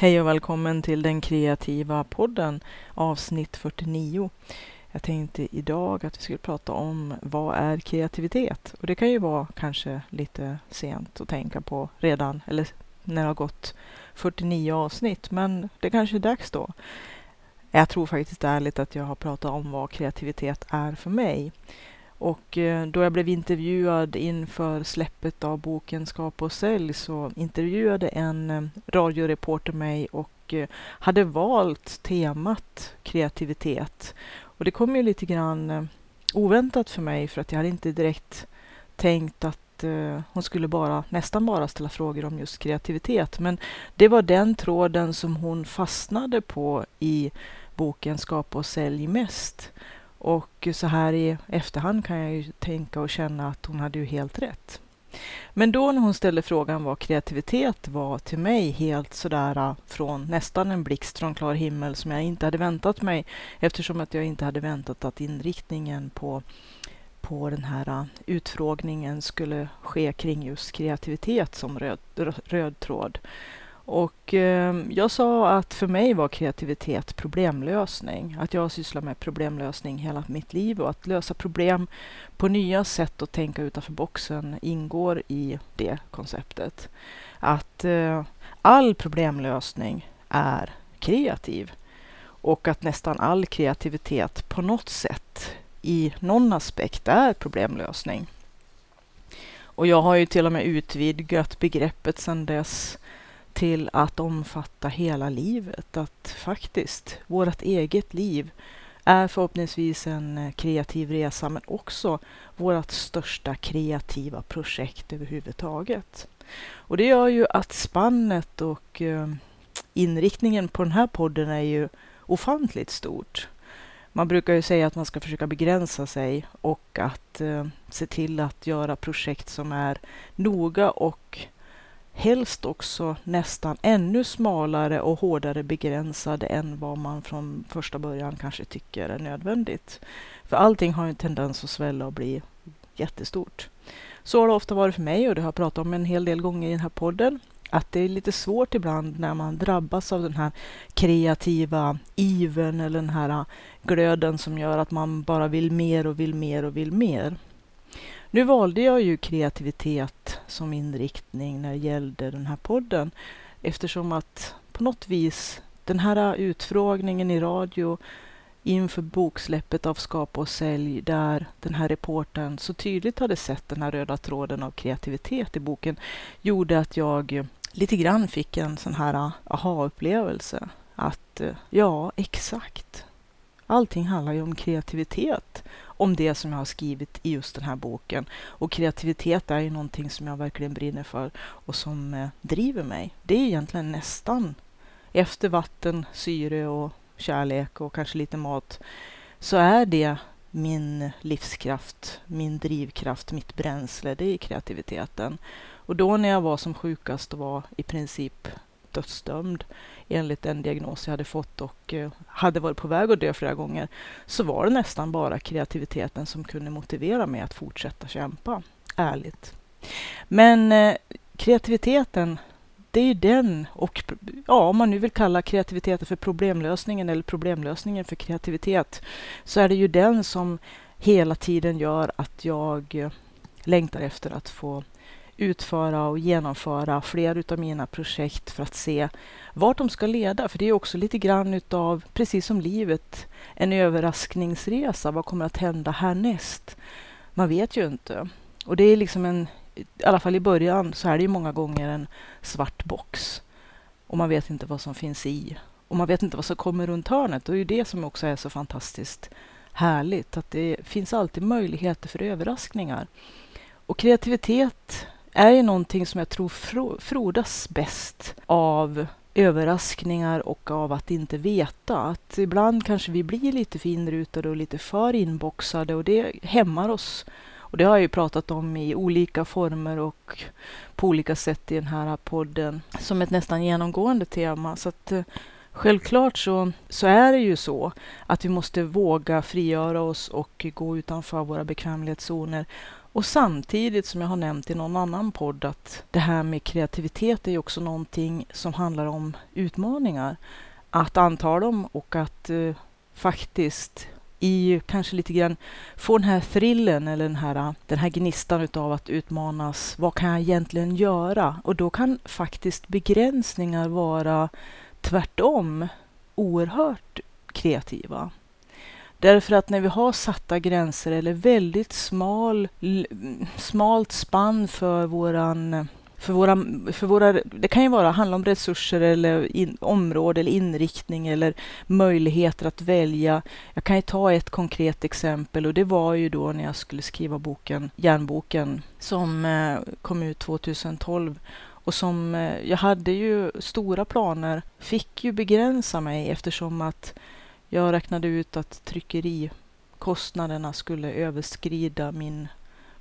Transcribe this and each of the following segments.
Hej och välkommen till den kreativa podden avsnitt 49. Jag tänkte idag att vi skulle prata om vad är kreativitet? Och det kan ju vara kanske lite sent att tänka på redan eller när det har gått 49 avsnitt, men det kanske är dags då. Jag tror faktiskt ärligt att jag har pratat om vad kreativitet är för mig. Och eh, då jag blev intervjuad inför släppet av boken Skapa och sälj så intervjuade en eh, radioreporter mig och eh, hade valt temat kreativitet. Och det kom ju lite grann oväntat för mig för att jag hade inte direkt tänkt att hon skulle bara, nästan bara ställa frågor om just kreativitet. Men det var den tråden som hon fastnade på i boken Skapa och sälj mest. Och så här i efterhand kan jag ju tänka och känna att hon hade ju helt rätt. Men då när hon ställde frågan vad kreativitet var till mig helt sådär äh, från nästan en blixt från klar himmel som jag inte hade väntat mig eftersom att jag inte hade väntat att inriktningen på, på den här äh, utfrågningen skulle ske kring just kreativitet som röd, röd tråd. Och eh, jag sa att för mig var kreativitet problemlösning. Att jag sysslar med problemlösning hela mitt liv och att lösa problem på nya sätt och tänka utanför boxen ingår i det konceptet. Att eh, all problemlösning är kreativ och att nästan all kreativitet på något sätt i någon aspekt är problemlösning. Och jag har ju till och med utvidgat begreppet sedan dess till att omfatta hela livet. Att faktiskt vårt eget liv är förhoppningsvis en eh, kreativ resa men också vårt största kreativa projekt överhuvudtaget. Och det gör ju att spannet och eh, inriktningen på den här podden är ju ofantligt stort. Man brukar ju säga att man ska försöka begränsa sig och att eh, se till att göra projekt som är noga och helst också nästan ännu smalare och hårdare begränsade än vad man från första början kanske tycker är nödvändigt. För allting har en tendens att svälla och bli jättestort. Så har det ofta varit för mig och det har jag pratat om en hel del gånger i den här podden. Att det är lite svårt ibland när man drabbas av den här kreativa iven eller den här glöden som gör att man bara vill mer och vill mer och vill mer. Nu valde jag ju kreativitet som inriktning när det gällde den här podden eftersom att på något vis den här utfrågningen i radio inför boksläppet av Skapa och sälj där den här reporten så tydligt hade sett den här röda tråden av kreativitet i boken gjorde att jag lite grann fick en sån här aha-upplevelse. Att ja, exakt. Allting handlar ju om kreativitet om det som jag har skrivit i just den här boken. Och kreativitet är ju någonting som jag verkligen brinner för och som eh, driver mig. Det är egentligen nästan efter vatten, syre och kärlek och kanske lite mat så är det min livskraft, min drivkraft, mitt bränsle, det är kreativiteten. Och då när jag var som sjukast och var i princip dödsdömd enligt den diagnos jag hade fått och eh, hade varit på väg att dö flera gånger, så var det nästan bara kreativiteten som kunde motivera mig att fortsätta kämpa. Ärligt. Men eh, kreativiteten, det är ju den och ja, om man nu vill kalla kreativiteten för problemlösningen eller problemlösningen för kreativitet, så är det ju den som hela tiden gör att jag eh, längtar efter att få utföra och genomföra fler utav mina projekt för att se vart de ska leda. För det är också lite grann utav, precis som livet, en överraskningsresa. Vad kommer att hända härnäst? Man vet ju inte. Och det är liksom en, i alla fall i början, så är det ju många gånger en svart box. Och man vet inte vad som finns i. Och man vet inte vad som kommer runt hörnet. Och det är ju det som också är så fantastiskt härligt. Att det finns alltid möjligheter för överraskningar. Och kreativitet är ju någonting som jag tror frodas bäst av överraskningar och av att inte veta. Att ibland kanske vi blir lite för inrutade och lite för inboxade och det hämmar oss. Och det har jag ju pratat om i olika former och på olika sätt i den här podden som ett nästan genomgående tema. Så att eh, Självklart så, så är det ju så att vi måste våga frigöra oss och gå utanför våra bekvämlighetszoner och samtidigt som jag har nämnt i någon annan podd att det här med kreativitet är ju också någonting som handlar om utmaningar. Att anta dem och att eh, faktiskt i kanske lite grann få den här thrillen eller den här, den här gnistan utav att utmanas. Vad kan jag egentligen göra? Och då kan faktiskt begränsningar vara tvärtom oerhört kreativa. Därför att när vi har satta gränser eller väldigt smal, smalt spann för våran för våra, för våra, det kan ju vara, handla om resurser eller in, område eller inriktning eller möjligheter att välja. Jag kan ju ta ett konkret exempel och det var ju då när jag skulle skriva boken Järnboken som eh, kom ut 2012 och som eh, jag hade ju stora planer, fick ju begränsa mig eftersom att jag räknade ut att tryckerikostnaderna skulle överskrida min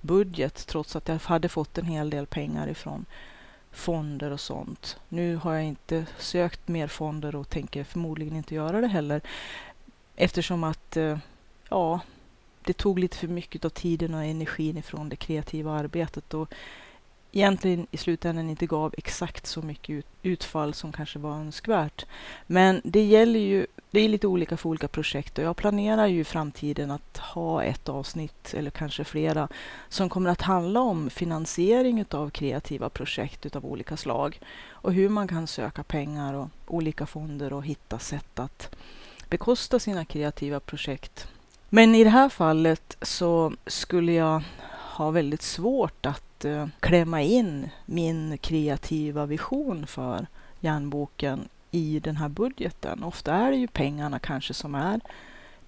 budget trots att jag hade fått en hel del pengar ifrån fonder och sånt. Nu har jag inte sökt mer fonder och tänker förmodligen inte göra det heller eftersom att eh, ja, det tog lite för mycket av tiden och energin ifrån det kreativa arbetet och egentligen i slutändan inte gav exakt så mycket utfall som kanske var önskvärt. Men det gäller ju, det är lite olika för olika projekt och jag planerar ju i framtiden att ha ett avsnitt eller kanske flera som kommer att handla om finansiering av kreativa projekt av olika slag och hur man kan söka pengar och olika fonder och hitta sätt att bekosta sina kreativa projekt. Men i det här fallet så skulle jag har väldigt svårt att eh, klämma in min kreativa vision för järnboken i den här budgeten. Ofta är det ju pengarna kanske som är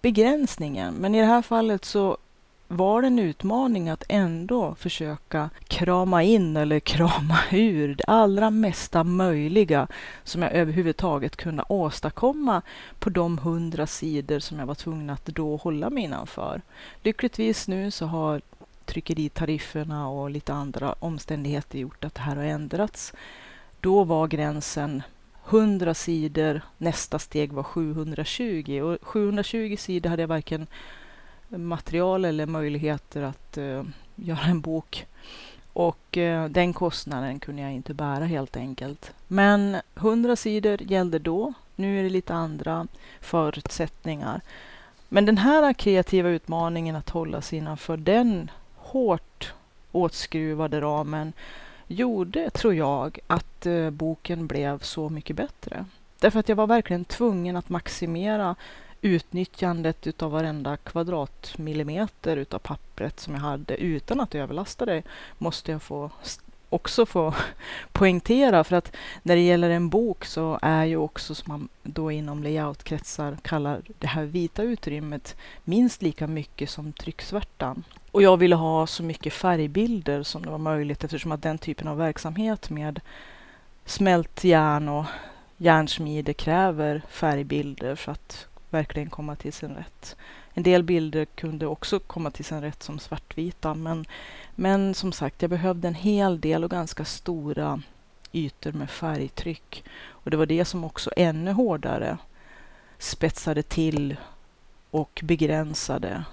begränsningen, men i det här fallet så var det en utmaning att ändå försöka krama in eller krama ur det allra mesta möjliga som jag överhuvudtaget kunde åstadkomma på de hundra sidor som jag var tvungen att då hålla mig innanför. Lyckligtvis nu så har tryckeritarifferna och lite andra omständigheter gjort att det här har ändrats. Då var gränsen 100 sidor, nästa steg var 720 och 720 sidor hade jag varken material eller möjligheter att uh, göra en bok. Och uh, den kostnaden kunde jag inte bära helt enkelt. Men 100 sidor gällde då. Nu är det lite andra förutsättningar. Men den här kreativa utmaningen att hålla sig innanför den hårt åtskruvade ramen gjorde, tror jag, att eh, boken blev så mycket bättre. Därför att jag var verkligen tvungen att maximera utnyttjandet utav varenda kvadratmillimeter utav pappret som jag hade utan att överlasta det, måste jag få också få poängtera. För att när det gäller en bok så är ju också, som man då inom layoutkretsar kallar det här vita utrymmet, minst lika mycket som trycksvärtan. Och jag ville ha så mycket färgbilder som det var möjligt eftersom att den typen av verksamhet med smält järn och järnsmide kräver färgbilder för att verkligen komma till sin rätt. En del bilder kunde också komma till sin rätt som svartvita men, men som sagt, jag behövde en hel del och ganska stora ytor med färgtryck. Och det var det som också ännu hårdare spetsade till och begränsade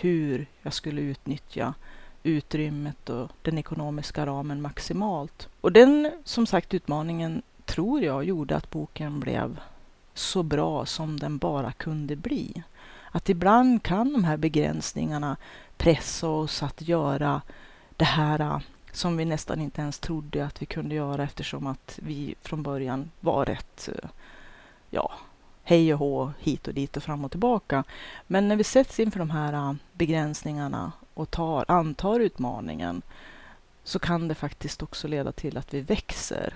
hur jag skulle utnyttja utrymmet och den ekonomiska ramen maximalt. Och den, som sagt, utmaningen tror jag gjorde att boken blev så bra som den bara kunde bli. Att ibland kan de här begränsningarna pressa oss att göra det här äh, som vi nästan inte ens trodde att vi kunde göra eftersom att vi från början var rätt, äh, ja, hej och hå, hit och dit och fram och tillbaka. Men när vi sätts inför de här äh, begränsningarna och tar, antar utmaningen så kan det faktiskt också leda till att vi växer.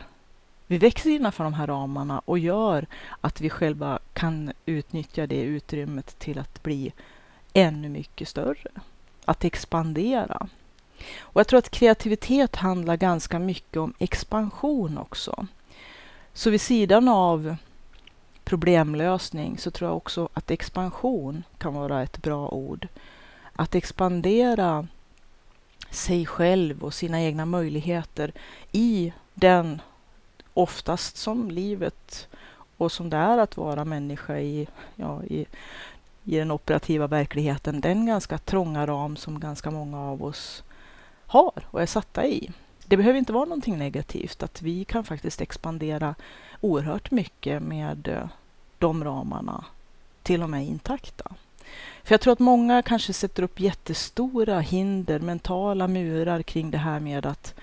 Vi växer innanför de här ramarna och gör att vi själva kan utnyttja det utrymmet till att bli ännu mycket större. Att expandera. Och jag tror att kreativitet handlar ganska mycket om expansion också. Så vid sidan av problemlösning så tror jag också att expansion kan vara ett bra ord. Att expandera sig själv och sina egna möjligheter i den, oftast som livet och som det är att vara människa i, ja, i, i den operativa verkligheten, den ganska trånga ram som ganska många av oss har och är satta i. Det behöver inte vara någonting negativt, att vi kan faktiskt expandera oerhört mycket med eh, de ramarna till och med intakta. För jag tror att många kanske sätter upp jättestora hinder, mentala murar kring det här med att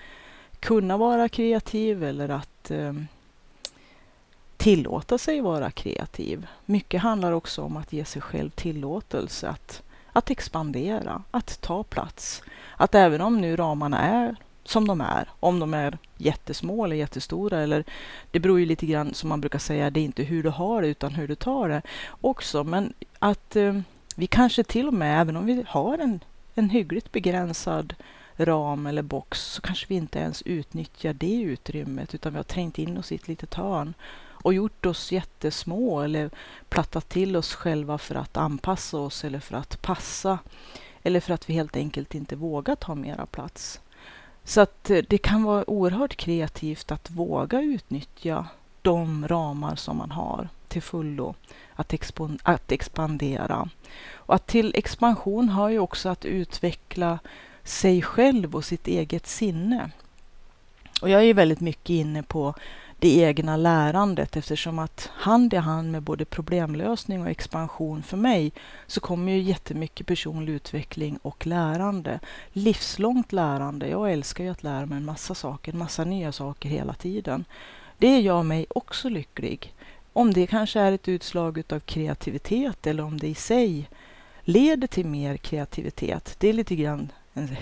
kunna vara kreativ eller att eh, tillåta sig vara kreativ. Mycket handlar också om att ge sig själv tillåtelse att, att expandera, att ta plats. Att även om nu ramarna är som de är, om de är jättesmå eller jättestora eller det beror ju lite grann som man brukar säga, det är inte hur du har det utan hur du tar det också. Men att eh, vi kanske till och med, även om vi har en, en hyggligt begränsad ram eller box, så kanske vi inte ens utnyttjar det utrymmet utan vi har trängt in oss i ett litet hörn och gjort oss jättesmå eller plattat till oss själva för att anpassa oss eller för att passa eller för att vi helt enkelt inte vågar ta mera plats. Så att eh, det kan vara oerhört kreativt att våga utnyttja de ramar som man har till fullo, att, att expandera. Och att till expansion har ju också att utveckla sig själv och sitt eget sinne. Och jag är väldigt mycket inne på det egna lärandet eftersom att hand i hand med både problemlösning och expansion för mig så kommer ju jättemycket personlig utveckling och lärande. Livslångt lärande. Jag älskar ju att lära mig en massa saker, en massa nya saker hela tiden. Det gör mig också lycklig. Om det kanske är ett utslag av kreativitet eller om det i sig leder till mer kreativitet. Det är lite grann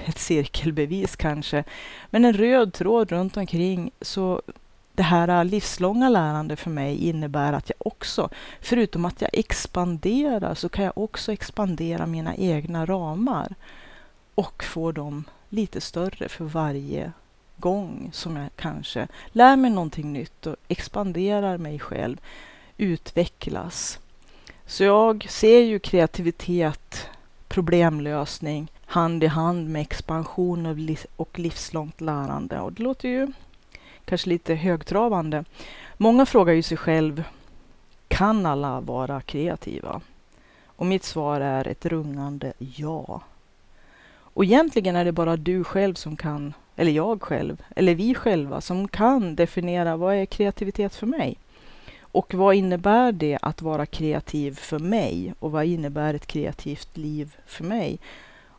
ett cirkelbevis kanske. Men en röd tråd runt omkring så det här äh, livslånga lärandet för mig innebär att jag också, förutom att jag expanderar, så kan jag också expandera mina egna ramar och få dem lite större för varje gång som jag kanske lär mig någonting nytt och expanderar mig själv, utvecklas. Så jag ser ju kreativitet, problemlösning hand i hand med expansion och livslångt lärande. Och det låter ju kanske lite högtravande. Många frågar ju sig själv, kan alla vara kreativa? Och mitt svar är ett rungande ja. Och egentligen är det bara du själv som kan, eller jag själv, eller vi själva som kan definiera vad är kreativitet för mig? Och vad innebär det att vara kreativ för mig? Och vad innebär ett kreativt liv för mig?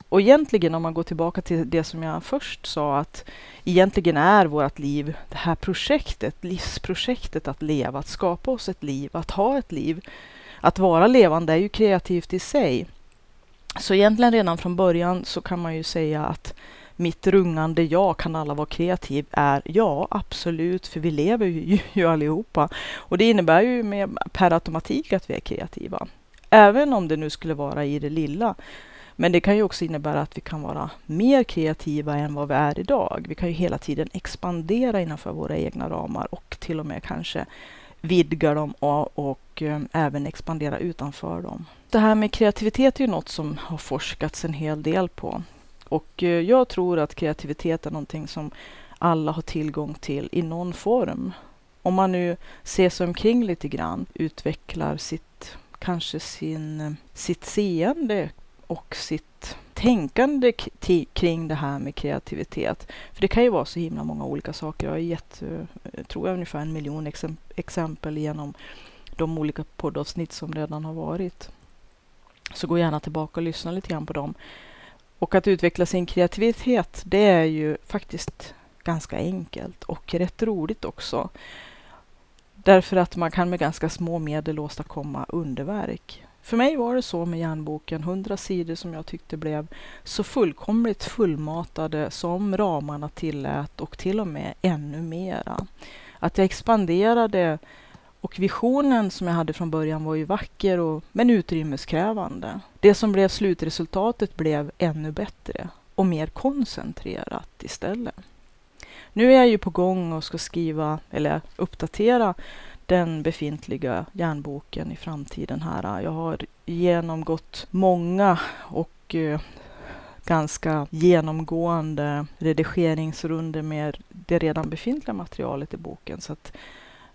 Och egentligen om man går tillbaka till det som jag först sa att egentligen är vårt liv det här projektet, livsprojektet att leva, att skapa oss ett liv, att ha ett liv. Att vara levande är ju kreativt i sig. Så egentligen redan från början så kan man ju säga att mitt rungande ja, kan alla vara kreativ, är ja, absolut, för vi lever ju, ju allihopa. Och det innebär ju med, per automatik att vi är kreativa. Även om det nu skulle vara i det lilla. Men det kan ju också innebära att vi kan vara mer kreativa än vad vi är idag. Vi kan ju hela tiden expandera innanför våra egna ramar och till och med kanske vidga dem och, och um, även expandera utanför dem. Det här med kreativitet är ju något som har forskats en hel del på. Och uh, jag tror att kreativitet är någonting som alla har tillgång till i någon form. Om man nu ser sig omkring lite grann, utvecklar sitt, kanske sin, eh, sitt seende och sitt tänkande kring det här med kreativitet. För det kan ju vara så himla många olika saker. Jag har gett, eh, tror jag, ungefär en miljon exempel genom de olika poddavsnitt som redan har varit. Så gå gärna tillbaka och lyssna lite grann på dem. Och att utveckla sin kreativitet, det är ju faktiskt ganska enkelt och rätt roligt också. Därför att man kan med ganska små medel åstadkomma underverk. För mig var det så med järnboken, 100 sidor som jag tyckte blev så fullkomligt fullmatade som ramarna tillät och till och med ännu mera. Att jag expanderade och visionen som jag hade från början var ju vacker och, men utrymmeskrävande. Det som blev slutresultatet blev ännu bättre och mer koncentrerat istället. Nu är jag ju på gång och ska skriva eller uppdatera den befintliga järnboken i framtiden här. Jag har genomgått många och eh, ganska genomgående redigeringsrunder med det redan befintliga materialet i boken. Så att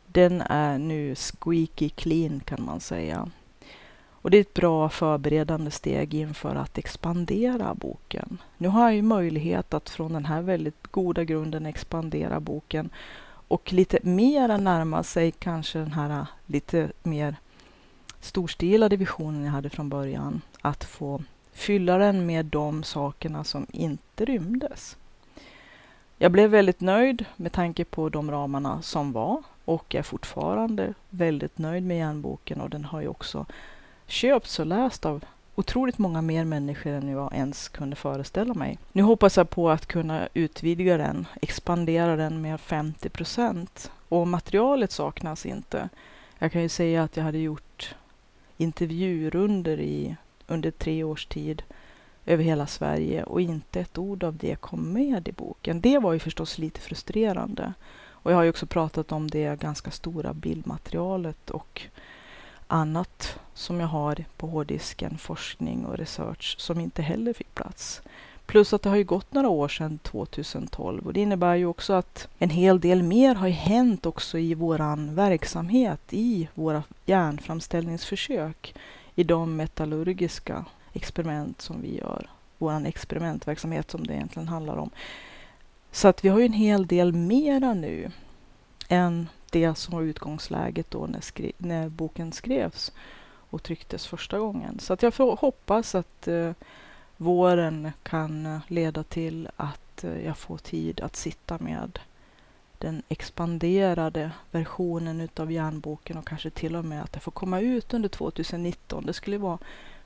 den är nu squeaky clean kan man säga. Och det är ett bra förberedande steg inför att expandera boken. Nu har jag ju möjlighet att från den här väldigt goda grunden expandera boken och lite mer närma sig kanske den här äh, lite mer storstilade visionen jag hade från början. Att få fylla den med de sakerna som inte rymdes. Jag blev väldigt nöjd med tanke på de ramarna som var och är fortfarande väldigt nöjd med järnboken och den har ju också köpts och läst av otroligt många mer människor än jag ens kunde föreställa mig. Nu hoppas jag på att kunna utvidga den, expandera den med 50 procent. Och materialet saknas inte. Jag kan ju säga att jag hade gjort intervjurunder i, under tre års tid över hela Sverige och inte ett ord av det kom med i boken. Det var ju förstås lite frustrerande. Och jag har ju också pratat om det ganska stora bildmaterialet och annat som jag har på hårddisken, forskning och research, som inte heller fick plats. Plus att det har ju gått några år sedan 2012 och det innebär ju också att en hel del mer har hänt också i våran verksamhet, i våra järnframställningsförsök, i de metallurgiska experiment som vi gör, vår experimentverksamhet som det egentligen handlar om. Så att vi har ju en hel del mera nu än det som var utgångsläget då när, skri- när boken skrevs och trycktes första gången. Så att jag får hoppas att eh, våren kan eh, leda till att eh, jag får tid att sitta med den expanderade versionen utav järnboken och kanske till och med att det får komma ut under 2019. Det skulle vara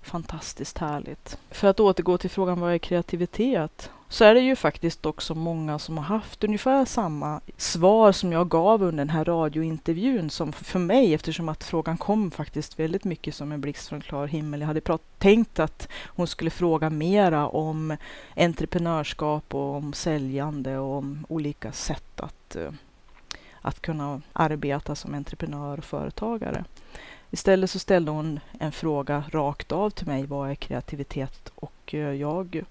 fantastiskt härligt. För att återgå till frågan vad är kreativitet? Så är det ju faktiskt också många som har haft ungefär samma svar som jag gav under den här radiointervjun som för mig eftersom att frågan kom faktiskt väldigt mycket som en blixt från klar himmel. Jag hade tänkt att hon skulle fråga mera om entreprenörskap och om säljande och om olika sätt att, eh, att kunna arbeta som entreprenör och företagare. Istället så ställde hon en fråga rakt av till mig. Vad är kreativitet? Och eh, jag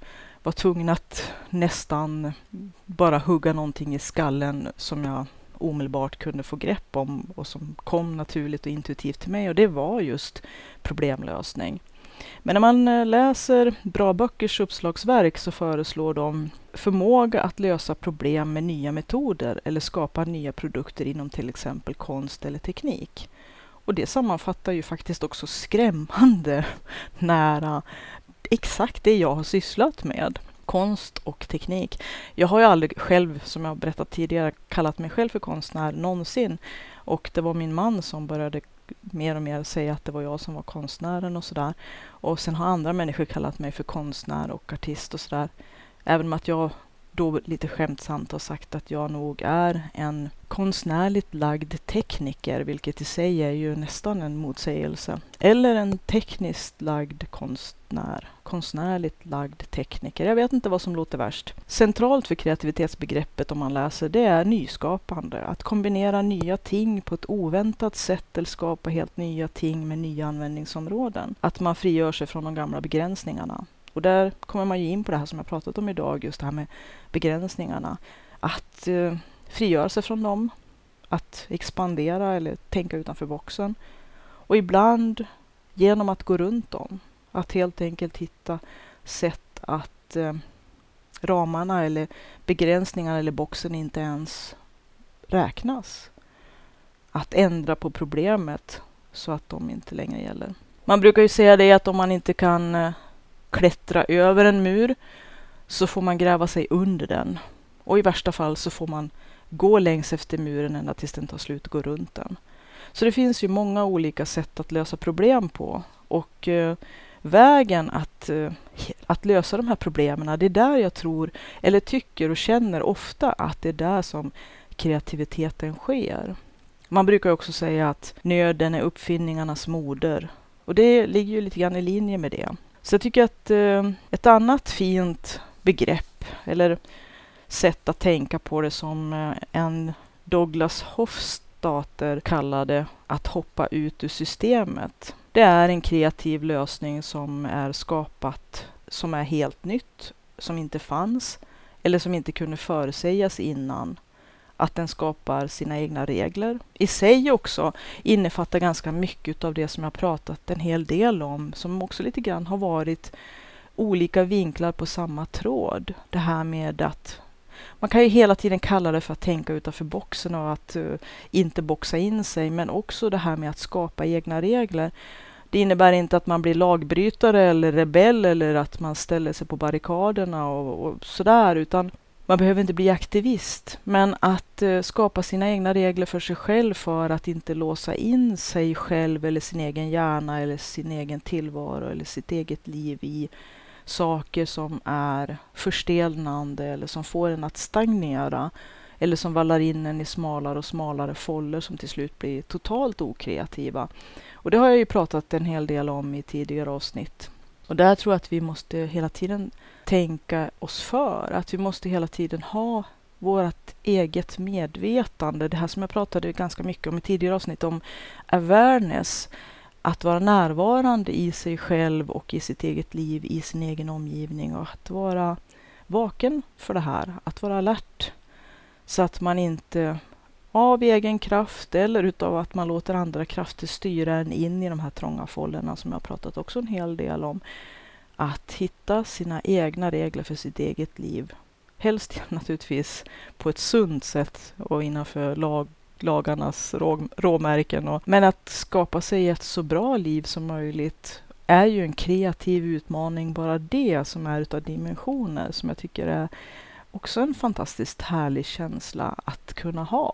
var tvungen att nästan bara hugga någonting i skallen som jag omedelbart kunde få grepp om och som kom naturligt och intuitivt till mig och det var just problemlösning. Men när man eh, läser bra böckers uppslagsverk så föreslår de förmåga att lösa problem med nya metoder eller skapa nya produkter inom till exempel konst eller teknik. Och det sammanfattar ju faktiskt också skrämmande nära eh, exakt det jag har sysslat med. Konst och teknik. Jag har ju aldrig själv, som jag berättat tidigare, kallat mig själv för konstnär någonsin. Och det var min man som började mer och mer säga att det var jag som var konstnären och sådär. Och sen har andra människor kallat mig för konstnär och artist och sådär. Även om att jag då lite skämtsamt har sagt att jag nog är en konstnärligt lagd tekniker, vilket i sig är ju nästan en motsägelse. Eller en tekniskt lagd konstnär. Konstnärligt lagd tekniker. Jag vet inte vad som låter värst. Centralt för kreativitetsbegreppet om man läser det är nyskapande. Att kombinera nya ting på ett oväntat sätt eller skapa helt nya ting med nya användningsområden. Att man frigör sig från de gamla begränsningarna. Och där kommer man ju in på det här som jag pratat om idag, just det här med begränsningarna. Att eh, frigöra sig från dem, att expandera eller tänka utanför boxen. Och ibland genom att gå runt dem, att helt enkelt hitta sätt att eh, ramarna eller begränsningarna eller boxen inte ens räknas. Att ändra på problemet så att de inte längre gäller. Man brukar ju säga det att om man inte kan eh, klättra över en mur så får man gräva sig under den. Och i värsta fall så får man gå längs efter muren ända tills den tar slut och gå runt den. Så det finns ju många olika sätt att lösa problem på. Och eh, vägen att, eh, att lösa de här problemen, det är där jag tror, eller tycker och känner ofta att det är där som kreativiteten sker. Man brukar också säga att nöden är uppfinningarnas moder. Och det ligger ju lite grann i linje med det. Så jag tycker att eh, ett annat fint begrepp eller sätt att tänka på det som eh, en Douglas Hofstadter kallade att hoppa ut ur systemet. Det är en kreativ lösning som är skapat som är helt nytt, som inte fanns eller som inte kunde förutsägas innan att den skapar sina egna regler. I sig också innefattar ganska mycket av det som jag pratat en hel del om, som också lite grann har varit olika vinklar på samma tråd. Det här med att man kan ju hela tiden kalla det för att tänka utanför boxen och att uh, inte boxa in sig, men också det här med att skapa egna regler. Det innebär inte att man blir lagbrytare eller rebell eller att man ställer sig på barrikaderna och, och sådär, utan man behöver inte bli aktivist, men att eh, skapa sina egna regler för sig själv för att inte låsa in sig själv eller sin egen hjärna eller sin egen tillvaro eller sitt eget liv i saker som är förstelnande eller som får en att stagnera eller som vallar in en i smalare och smalare foller som till slut blir totalt okreativa. Och det har jag ju pratat en hel del om i tidigare avsnitt. Och där tror jag att vi måste hela tiden tänka oss för, att vi måste hela tiden ha vårt eget medvetande. Det här som jag pratade ganska mycket om i tidigare avsnitt om awareness. Att vara närvarande i sig själv och i sitt eget liv, i sin egen omgivning. Och att vara vaken för det här, att vara alert. Så att man inte av egen kraft eller utav att man låter andra krafter styra en in i de här trånga fållorna som jag pratat också en hel del om. Att hitta sina egna regler för sitt eget liv. Helst naturligtvis på ett sunt sätt och innanför lag lagarnas rå, råmärken. Och, men att skapa sig ett så bra liv som möjligt är ju en kreativ utmaning, bara det som är utav dimensioner som jag tycker är också en fantastiskt härlig känsla att kunna ha.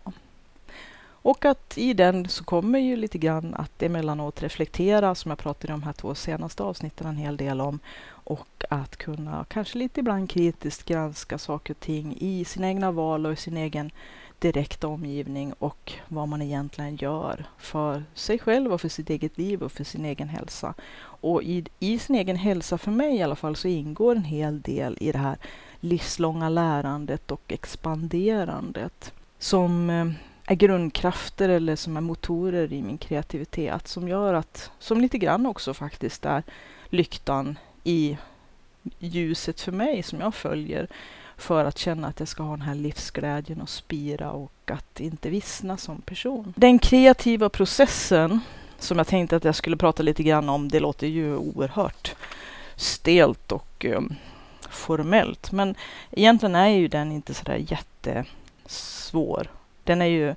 Och att i den så kommer ju lite grann att emellanåt reflektera, som jag pratade i de här två senaste avsnitten en hel del om, och att kunna kanske lite ibland kritiskt granska saker och ting i sina egna val och i sin egen direkta omgivning och vad man egentligen gör för sig själv och för sitt eget liv och för sin egen hälsa. Och i, i sin egen hälsa, för mig i alla fall, så ingår en hel del i det här livslånga lärandet och expanderandet som eh, är grundkrafter eller som är motorer i min kreativitet som gör att, som lite grann också faktiskt är lyktan i ljuset för mig som jag följer för att känna att jag ska ha den här livsglädjen och spira och att inte vissna som person. Den kreativa processen som jag tänkte att jag skulle prata lite grann om, det låter ju oerhört stelt och um, formellt, men egentligen är ju den inte sådär jättesvår. Den är ju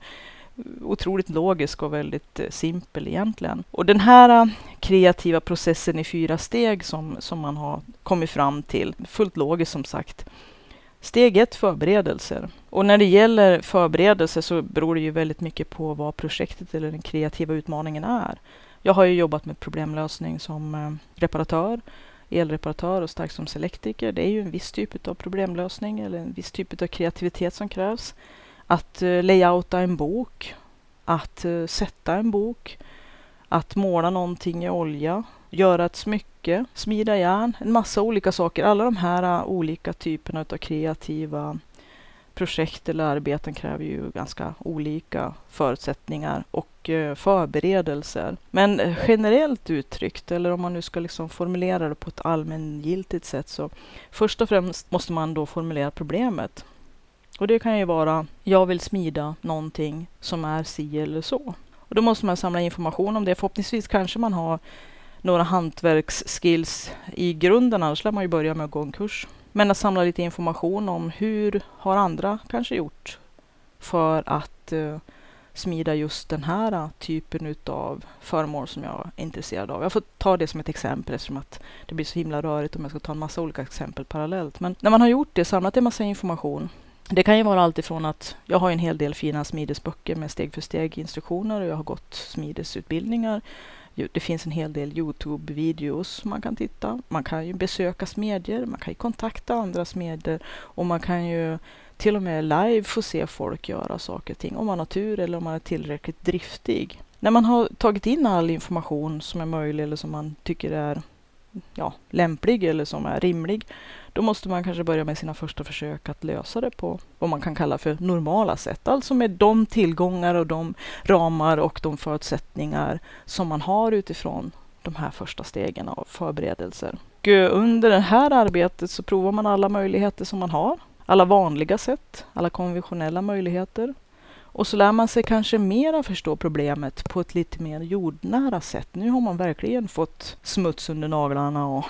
otroligt logisk och väldigt eh, simpel egentligen. Och den här eh, kreativa processen i fyra steg som, som man har kommit fram till, fullt logiskt som sagt, Steg ett, förberedelser. Och när det gäller förberedelser så beror det ju väldigt mycket på vad projektet eller den kreativa utmaningen är. Jag har ju jobbat med problemlösning som eh, reparatör, elreparatör och starkströmselektriker. Det är ju en viss typ av problemlösning eller en viss typ av kreativitet som krävs. Att eh, layouta en bok, att eh, sätta en bok, att måla någonting i olja, göra ett smycke, smida järn, en massa olika saker. Alla de här eh, olika typerna av kreativa projekt eller arbeten kräver ju ganska olika förutsättningar och förberedelser. Men generellt uttryckt, eller om man nu ska liksom formulera det på ett allmängiltigt sätt, så först och främst måste man då formulera problemet. Och det kan ju vara, jag vill smida någonting som är si eller så. Och då måste man samla information om det. Förhoppningsvis kanske man har några hantverksskills i grunden, annars lär man ju börja med att gå en kurs. Men att samla lite information om hur har andra kanske gjort för att uh, smida just den här uh, typen utav föremål som jag är intresserad av. Jag får ta det som ett exempel eftersom att det blir så himla rörigt om jag ska ta en massa olika exempel parallellt. Men när man har gjort det, samlat en massa information. Det kan ju vara allt ifrån att jag har en hel del fina smidesböcker med steg för steg instruktioner och jag har gått smidesutbildningar. Det finns en hel del Youtube-videos man kan titta. Man kan ju besöka smedjor, man kan ju kontakta andra smeder och man kan ju till och med live få se folk göra saker och ting om man har tur eller om man är tillräckligt driftig. När man har tagit in all information som är möjlig eller som man tycker är ja, lämplig eller som är rimlig, då måste man kanske börja med sina första försök att lösa det på vad man kan kalla för normala sätt. Alltså med de tillgångar och de ramar och de förutsättningar som man har utifrån de här första stegen av förberedelser. Och under det här arbetet så provar man alla möjligheter som man har. alla vanliga sätt, alla konventionella möjligheter. Och så lär man sig kanske mera förstå problemet på ett lite mer jordnära sätt. Nu har man verkligen fått smuts under naglarna och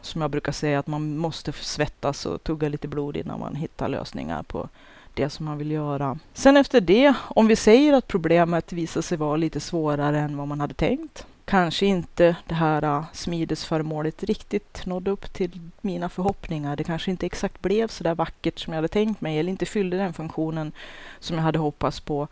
som jag brukar säga att man måste svettas och tugga lite blod innan man hittar lösningar på det som man vill göra. Sen efter det, om vi säger att problemet visar sig vara lite svårare än vad man hade tänkt, kanske inte det här uh, smidesföremålet riktigt nådde upp till mina förhoppningar. Det kanske inte exakt blev så där vackert som jag hade tänkt mig eller inte fyllde den funktionen som jag hade hoppats på.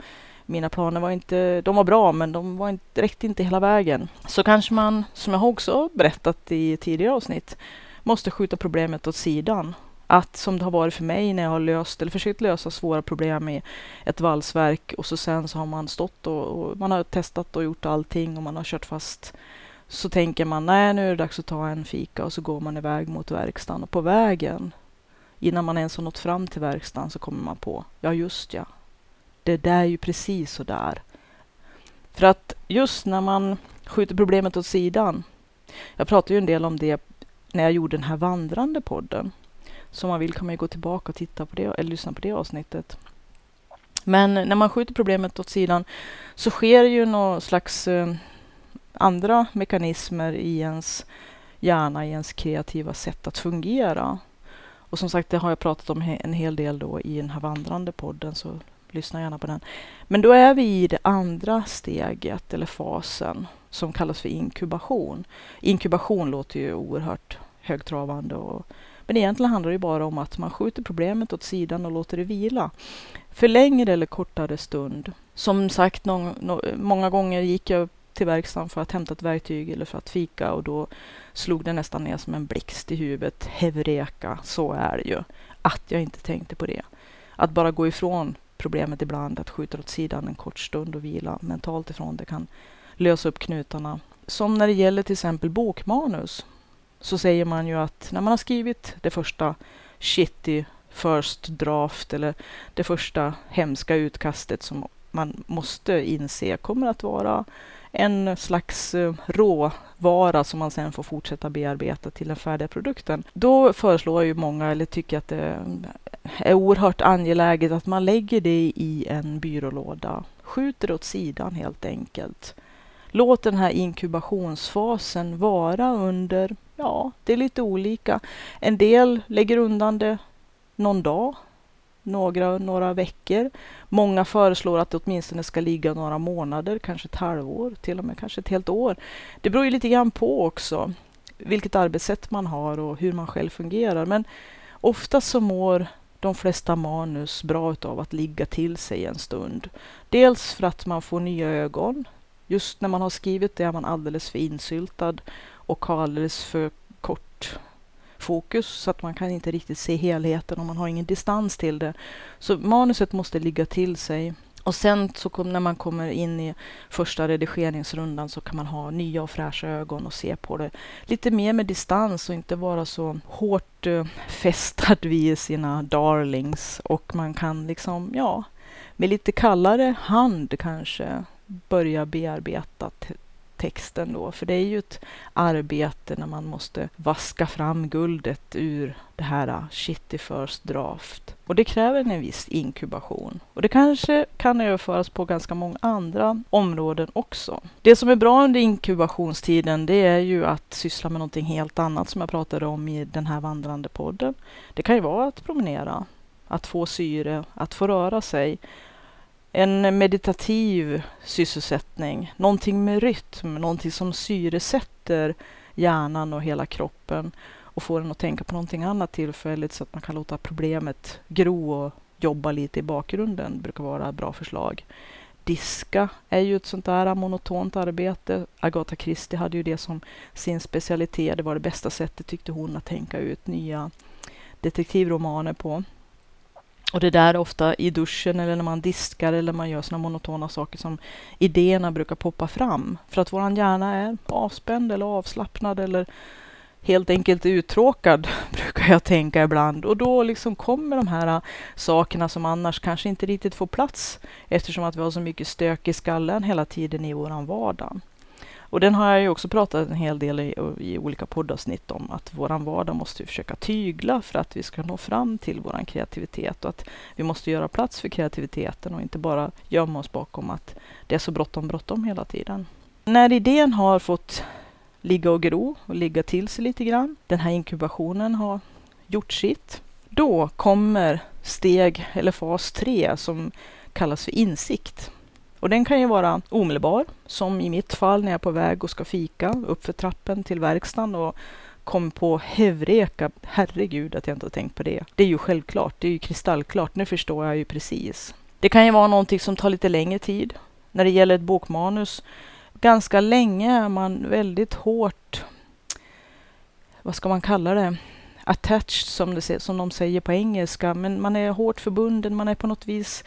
Mina planer var inte, de var bra men de var inte, räckte inte hela vägen. Så kanske man, som jag också berättat i tidigare avsnitt, måste skjuta problemet åt sidan att som det har varit för mig när jag har löst eller försökt lösa svåra problem i ett valsverk och så sen så har man stått och, och, man har testat och gjort allting och man har kört fast. Så tänker man nej, nu är det dags att ta en fika och så går man iväg mot verkstaden och på vägen innan man ens har nått fram till verkstaden så kommer man på ja, just ja. Det där är ju precis så där. För att just när man skjuter problemet åt sidan. Jag pratade ju en del om det när jag gjorde den här vandrande podden som man vill kan man ju gå tillbaka och titta på det eller lyssna på det avsnittet. Men när man skjuter problemet åt sidan så sker ju någon slags eh, andra mekanismer i ens hjärna, i ens kreativa sätt att fungera. Och som sagt, det har jag pratat om en hel del då i den här vandrande podden, så lyssna gärna på den. Men då är vi i det andra steget eller fasen som kallas för inkubation. Inkubation låter ju oerhört högtravande och men egentligen handlar det bara om att man skjuter problemet åt sidan och låter det vila. För längre eller kortare stund. Som sagt, någon, no, många gånger gick jag till verkstaden för att hämta ett verktyg eller för att fika och då slog det nästan ner som en blixt i huvudet. Hevreka, så är det ju. Att jag inte tänkte på det. Att bara gå ifrån problemet ibland, att skjuta åt sidan en kort stund och vila mentalt ifrån det kan lösa upp knutarna. Som när det gäller till exempel bokmanus så säger man ju att när man har skrivit det första shitty first draft eller det första hemska utkastet som man måste inse kommer att vara en slags eh, råvara som man sen får fortsätta bearbeta till den färdiga produkten. Då föreslår ju många, eller tycker att det är oerhört angeläget att man lägger det i en byrålåda, skjuter det åt sidan helt enkelt. Låt den här inkubationsfasen vara under Ja, det är lite olika. En del lägger undan det någon dag, några, några veckor. Många föreslår att det åtminstone ska ligga några månader, kanske ett halvår, till och med kanske ett helt år. Det beror ju lite grann på också vilket arbetssätt man har och hur man själv fungerar. Men ofta så mår de flesta manus bra av att ligga till sig en stund. Dels för att man får nya ögon. Just när man har skrivit det är man alldeles för insyltad och har alldeles för kort fokus så att man kan inte riktigt se helheten och man har ingen distans till det. Så manuset måste ligga till sig. Och sen så kom, när man kommer in i första redigeringsrundan så kan man ha nya och fräscha ögon och se på det lite mer med distans och inte vara så hårt eh, uh, fästad vid sina darlings. Och man kan liksom, ja, med lite kallare hand kanske börja bearbeta texten då, för det är ju ett arbete när man måste vaska fram guldet ur det här ah, shitty first draft. Och det kräver en viss inkubation. Och det kanske kan överföras på ganska många andra områden också. Det som är bra under inkubationstiden, det är ju att syssla med någonting helt annat som jag pratade om i den här vandrande podden. Det kan ju vara att promenera, att få syre, att få röra sig, en meditativ sysselsättning, någonting med rytm, någonting som syresätter hjärnan och hela kroppen och får en att tänka på någonting annat tillfälligt så att man kan låta problemet gro och jobba lite i bakgrunden brukar vara ett bra förslag. Diska är ju ett sånt där monotont arbete. Agatha Christie hade ju det som sin specialitet. Det var det bästa sättet tyckte hon att tänka ut nya detektivromaner på. Och det där är ofta i duschen eller när man diskar eller man gör sådana monotona saker som idéerna brukar poppa fram. För att våran hjärna är avspänd eller avslappnad eller helt enkelt uttråkad, brukar jag tänka ibland. Och då liksom kommer de här äh, sakerna som annars kanske inte riktigt får plats eftersom att vi har så mycket stök i skallen hela tiden i våran vardag. Och den har jag ju också pratat en hel del i, i olika poddavsnitt om att våran vardag måste vi försöka tygla för att vi ska nå fram till våran kreativitet och att vi måste göra plats för kreativiteten och inte bara gömma oss bakom att det är så bråttom, bråttom hela tiden. När idén har fått ligga och gro och ligga till sig lite grann, den här inkubationen har gjort sitt, då kommer steg eller fas tre som kallas för insikt. Och den kan ju vara omedelbar, som i mitt fall när jag är på väg och ska fika uppför trappen till verkstaden och kom på Hevreka, herregud att jag inte har tänkt på det. Det är ju självklart, det är ju kristallklart, nu förstår jag ju precis. Det kan ju vara någonting som tar lite längre tid. När det gäller ett bokmanus, ganska länge är man väldigt hårt, vad ska man kalla det, attached som, det, som de säger på engelska, men man är hårt förbunden, man är på något vis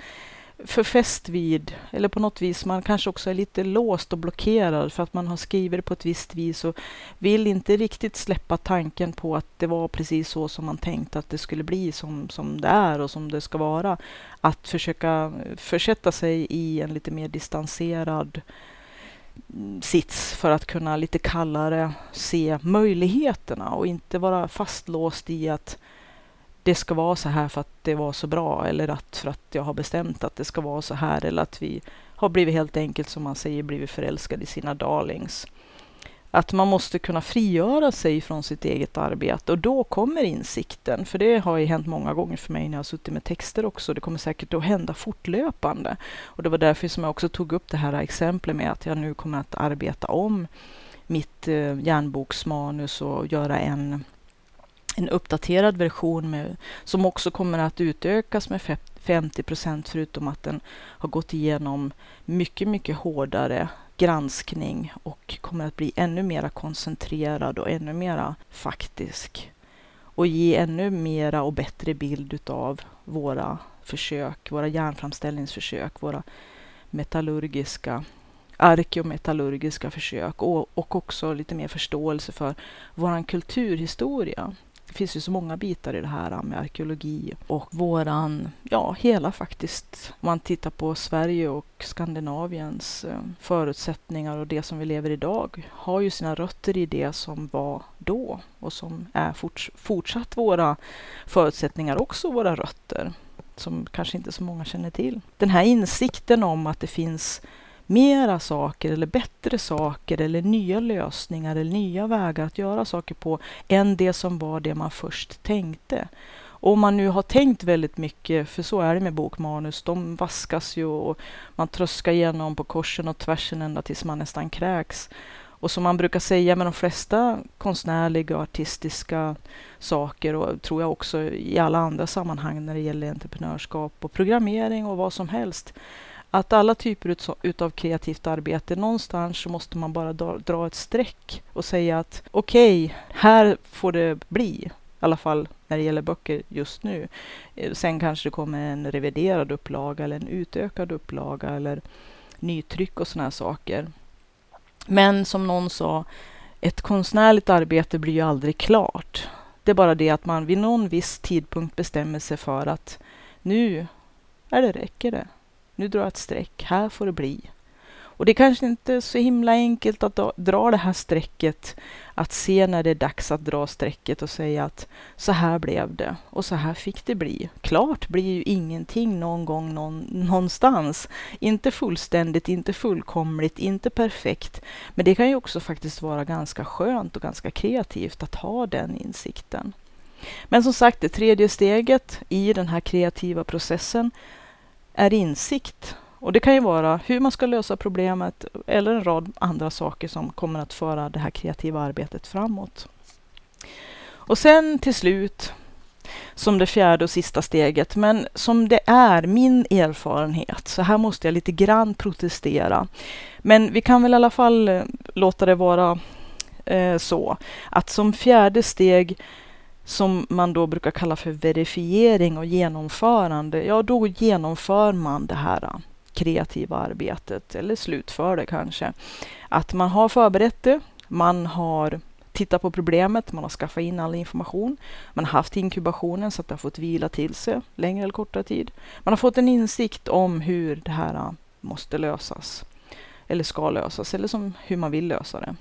förfäst vid, eller på något vis man kanske också är lite låst och blockerad för att man har skrivit det på ett visst vis och vill inte riktigt släppa tanken på att det var precis så som man tänkte att det skulle bli som, som det är och som det ska vara. Att försöka eh, försätta sig i en lite mer distanserad mm, sits för att kunna lite kallare se möjligheterna och inte vara fastlåst i att det ska vara så här för att det var så bra eller att för att jag har bestämt att det ska vara så här eller att vi har blivit helt enkelt som man säger blivit förälskade i sina darlings. Att man måste kunna frigöra sig från sitt eget arbete och då kommer insikten. För det har ju hänt många gånger för mig när jag har suttit med texter också. Det kommer säkert att hända fortlöpande. Och det var därför som jag också tog upp det här exemplet med att jag nu kommer att arbeta om mitt eh, järnboksmanus och göra en en uppdaterad version med, som också kommer att utökas med 50 procent förutom att den har gått igenom mycket, mycket hårdare granskning och kommer att bli ännu mera koncentrerad och ännu mera faktisk och ge ännu mera och bättre bild utav våra försök, våra järnframställningsförsök, våra metallurgiska arkeometallurgiska försök och, och också lite mer förståelse för vår kulturhistoria. Det finns ju så många bitar i det här med arkeologi och våran, ja hela faktiskt, om man tittar på Sverige och Skandinaviens eh, förutsättningar och det som vi lever idag har ju sina rötter i det som var då och som är forts fortsatt våra förutsättningar, också våra rötter som kanske inte så många känner till. Den här insikten om att det finns mera saker eller bättre saker eller nya lösningar eller nya vägar att göra saker på än det som var det man först tänkte. Och om man nu har tänkt väldigt mycket, för så är det med bokmanus, de vaskas ju och man tröskar igenom på korsen och tvärsen ända tills man nästan kräks. Och som man brukar säga med de flesta konstnärliga och artistiska saker och tror jag också i alla andra sammanhang när det gäller entreprenörskap och programmering och vad som helst att alla typer utav kreativt arbete, någonstans så måste man bara dra, ett streck och säga att okej, okay, här får det bli. I alla fall när det gäller böcker just nu. Eh, sen kanske det kommer en reviderad upplaga eller en utökad upplaga eller nytryck och sådana saker. Men som någon sa, ett konstnärligt arbete blir ju aldrig klart. Det är bara det att man vid någon viss tidpunkt bestämmer sig för att nu är det räcker det nu drar jag ett streck, här får det bli. Och det är kanske inte är så himla enkelt att dra det här strecket, att se när det är dags att dra strecket och säga att så här blev det och så här fick det bli. Klart blir ju ingenting någon gång någon, någonstans. Inte fullständigt, inte fullkomligt, inte perfekt. Men det kan ju också faktiskt vara ganska skönt och ganska kreativt att ha den insikten. Men som sagt, det tredje steget i den här kreativa processen är insikt. Och det kan ju vara hur man ska lösa problemet eller en rad andra saker som kommer att föra det här kreativa arbetet framåt. Och sen till slut, som det fjärde och sista steget, men som det är min erfarenhet, så här måste jag lite grann protestera. Men vi kan väl i alla fall eh, låta det vara eh, så att som fjärde steg som man då brukar kalla för verifiering och genomförande, ja då genomför man det här äh, kreativa arbetet eller slutför det kanske. Att man har förberett det, man har tittat på problemet, man har skaffat in all information, man har haft inkubationen så att det har fått vila till sig längre eller kortare tid. Man har fått en insikt om hur det här äh, måste lösas. eller ska lösas eller som hur man vill lösa det.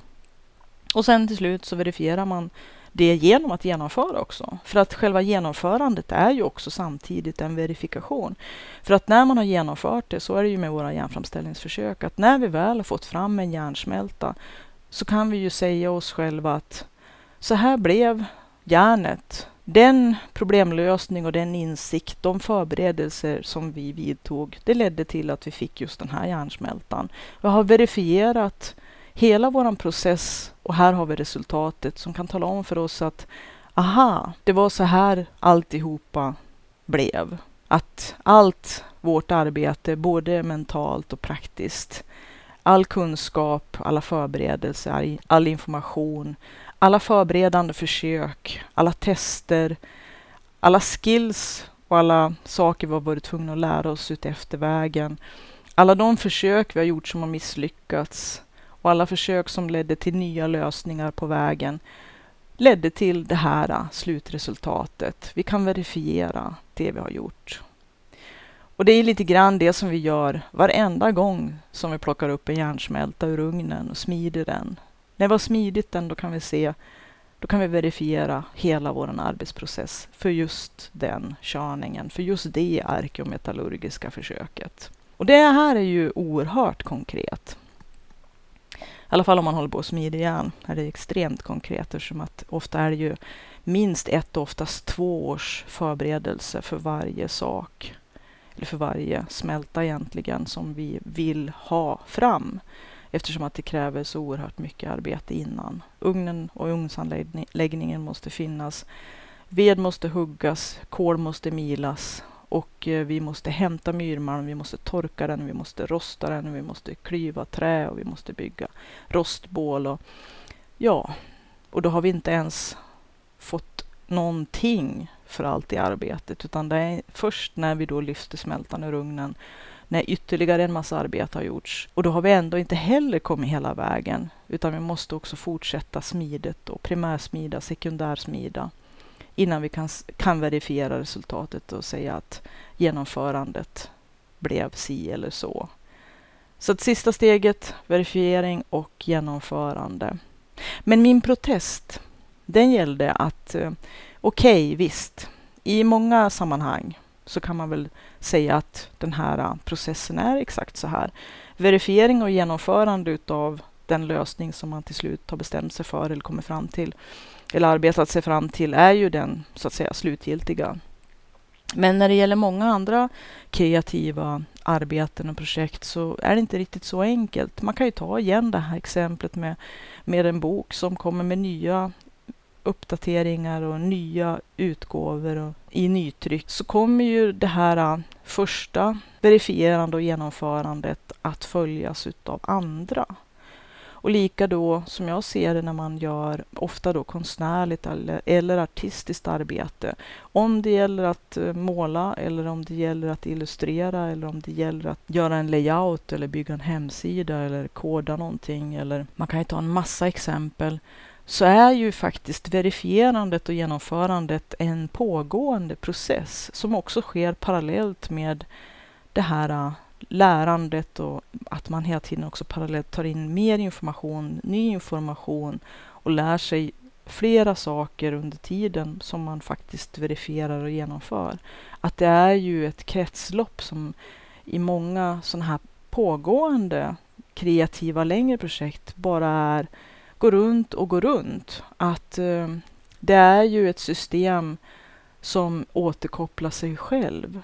Och sen till slut så verifierar man det genom att genomföra också. För att själva genomförandet är ju också samtidigt en verifikation. För att när man har genomfört det, så är det ju med våra järnframställningsförsök, att när vi väl har fått fram en järnsmälta så kan vi ju säga oss själva att så här blev järnet. Den problemlösning och den insikt, de förberedelser som vi vidtog, det ledde till att vi fick just den här järnsmältan. Vi har verifierat hela vår process och här har vi resultatet som kan tala om för oss att aha, det var så här alltihopa blev. Att allt vårt arbete, både mentalt och praktiskt, all kunskap, alla förberedelser, all information, alla förberedande försök, alla tester, alla skills och alla saker vi har varit tvungna att lära oss utefter vägen. Alla de försök vi har gjort som har misslyckats och alla försök som ledde till nya lösningar på vägen ledde till det här äh, slutresultatet. Vi kan verifiera det vi har gjort. Och det är lite grann det som vi gör varenda gång som vi plockar upp en järnsmälta ur ugnen och smider den. När vi har smidit den, då kan vi se, då kan vi verifiera hela vår arbetsprocess för just den körningen, för just det arkeometallurgiska försöket. Och det här är ju oerhört konkret. I alla fall om man håller på att smida järn är det extremt konkret eftersom att ofta är det ju minst ett och oftast två års förberedelse för varje sak. Eller för varje smälta egentligen som vi vill ha fram eftersom att det kräver så oerhört mycket arbete innan. Ugnen och ugnsanläggningen måste finnas. Ved måste huggas, kol måste milas och eh, vi måste hämta myrmalm, vi måste torka den, vi måste rosta den, vi måste klyva trä och vi måste bygga rostbål. Och, ja, och då har vi inte ens fått någonting för allt det arbetet, utan det är först när vi då lyfter smältan ur ugnen, när ytterligare en massa arbete har gjorts. Och då har vi ändå inte heller kommit hela vägen, utan vi måste också fortsätta smidet och primärsmida, sekundärsmida innan vi kan, kan verifiera resultatet och säga att genomförandet blev si eller så. Så att sista steget, verifiering och genomförande. Men min protest, den gällde att eh, okej, okay, visst, i många sammanhang så kan man väl säga att den här processen är exakt så här. Verifiering och genomförande utav den lösning som man till slut har bestämt sig för eller kommer fram till eller arbetat sig fram till är ju den så att säga slutgiltiga. Men när det gäller många andra kreativa arbeten och projekt så är det inte riktigt så enkelt. Man kan ju ta igen det här exemplet med, med en bok som kommer med nya uppdateringar och nya utgåvor och i nytryck så kommer ju det här äh, första verifierande och genomförandet att följas utav andra. Och lika då som jag ser det när man gör ofta då konstnärligt eller, eller artistiskt arbete. Om det gäller att eh, måla eller om det gäller att illustrera eller om det gäller att göra en layout eller bygga en hemsida eller koda någonting eller man kan ju ta en massa exempel så är ju faktiskt verifierandet och genomförandet en pågående process som också sker parallellt med det här eh, lärandet och att man hela tiden också parallellt tar in mer information, ny information och lär sig flera saker under tiden som man faktiskt verifierar och genomför. Att det är ju ett kretslopp som i många sådana här pågående kreativa längre projekt bara är går runt och går runt. Att eh, det är ju ett system som återkopplar sig själv.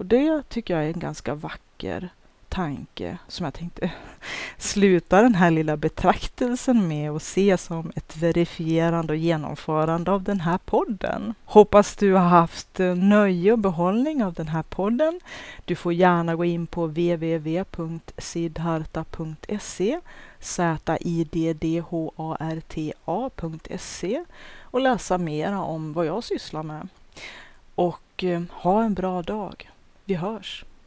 Och det tycker jag är en ganska vacker tanke som jag tänkte sluta den här lilla betraktelsen med och se som ett verifierande och genomförande av den här podden. Hoppas du har haft nöje och behållning av den här podden. Du får gärna gå in på www.sidharta.se ziddharta.se och läsa mera om vad jag sysslar med. Och eh, ha en bra dag. Vi hörs!